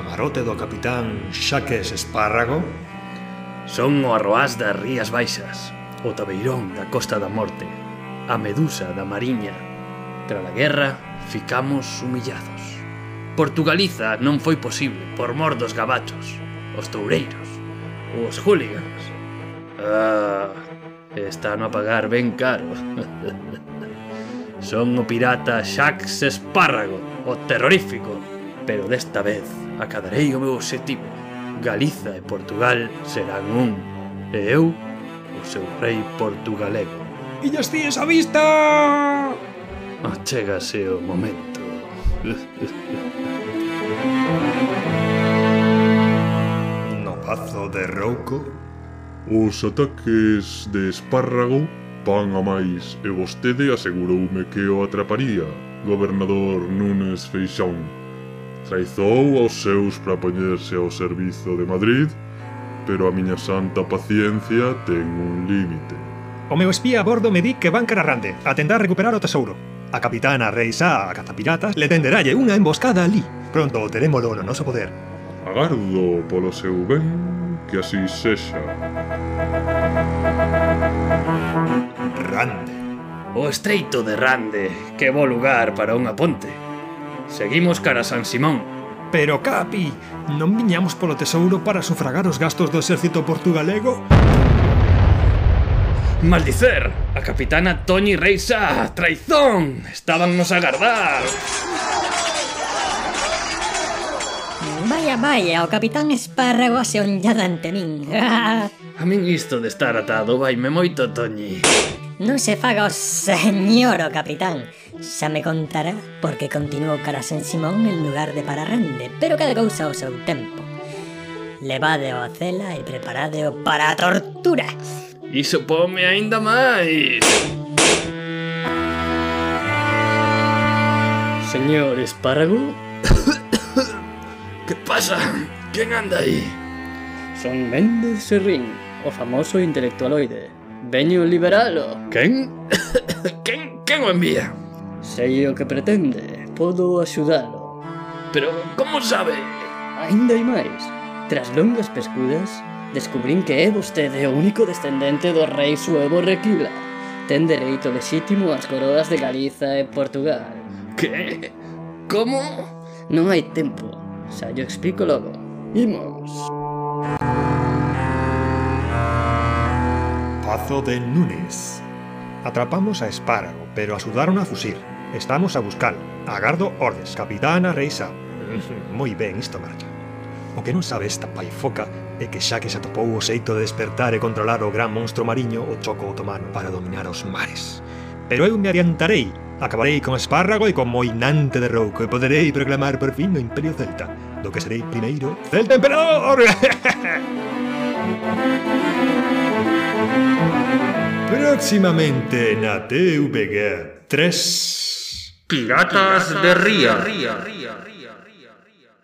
camarote do capitán Xaques Espárrago? Son o arroás das Rías Baixas, o tabeirón da Costa da Morte, a medusa da Mariña. Tras a guerra, ficamos humillados. Portugaliza non foi posible por mor dos gabachos, os toureiros, os hooligans. Ah, está no a pagar ben caro. Son o pirata Xax Espárrago, o terrorífico, pero desta vez acadarei o meu objetivo. Galiza e Portugal serán un, e eu, o seu rei portugalego. Illas Cíes a vista! Achégase o momento. no pazo de Rouco, os ataques de espárrago van a máis e vostede aseguroume que o atraparía, gobernador Núñez Feixón. Traizou aos seus para poñerse ao servizo de Madrid, pero a miña santa paciencia ten un límite. O meu espía a bordo me di que van cara rande, a tentar recuperar o tesouro. A capitana Reisa, a catapiratas, le tenderalle unha emboscada ali. Pronto terémolo no noso poder. Agardo polo seu ben que así sexa. Rande. O estreito de Rande, que bo lugar para unha ponte. Seguimos cara a San Simón. Pero capi, non viñamos polo tesouro para sufragar os gastos do exército portugalego? Maldicer! A capitana Toñi Reisa! Traizón! Estábannos a agardar! Vaya, vaya, o capitán Espárrago se onllada ante min. a min isto de estar atado vaime moito, Toñi. Non se faga o señor o capitán xa me contará porque continuou cara sen Simón en lugar de para Rande, pero cada cousa ao seu tempo. Levade a cela e preparade para a tortura. Iso pome aínda máis. Señor Espárrago? que pasa? Quen anda aí? Son Méndez Serrín, o famoso intelectualoide. Veño liberalo. Quen? quen? Quen o envía? Sei o que pretende, podo axudalo. Pero como sabe? Ainda hai máis. Tras longas pescudas, descubrín que é vostede o único descendente do rei suevo Requila. Ten dereito lexítimo ás coroas de Galiza e Portugal. Que? Como? Non hai tempo. Xa yo explico logo. Imos. Pazo de Nunes. Atrapamos a Espárrago, pero axudaron a fusir. Estamos a buscar. Agardo ordes. Capitana Reisa. Moi ben, isto marcha. O que non sabe esta paifoca é que xa que se atopou o xeito de despertar e controlar o gran monstro mariño o choco otomano para dominar os mares. Pero eu me adiantarei, acabarei con espárrago e con moinante de rouco e poderei proclamar por fin o Imperio Celta, do que serei primeiro Celta Emperador! Próximamente na TVG 3... Piratas de Ría.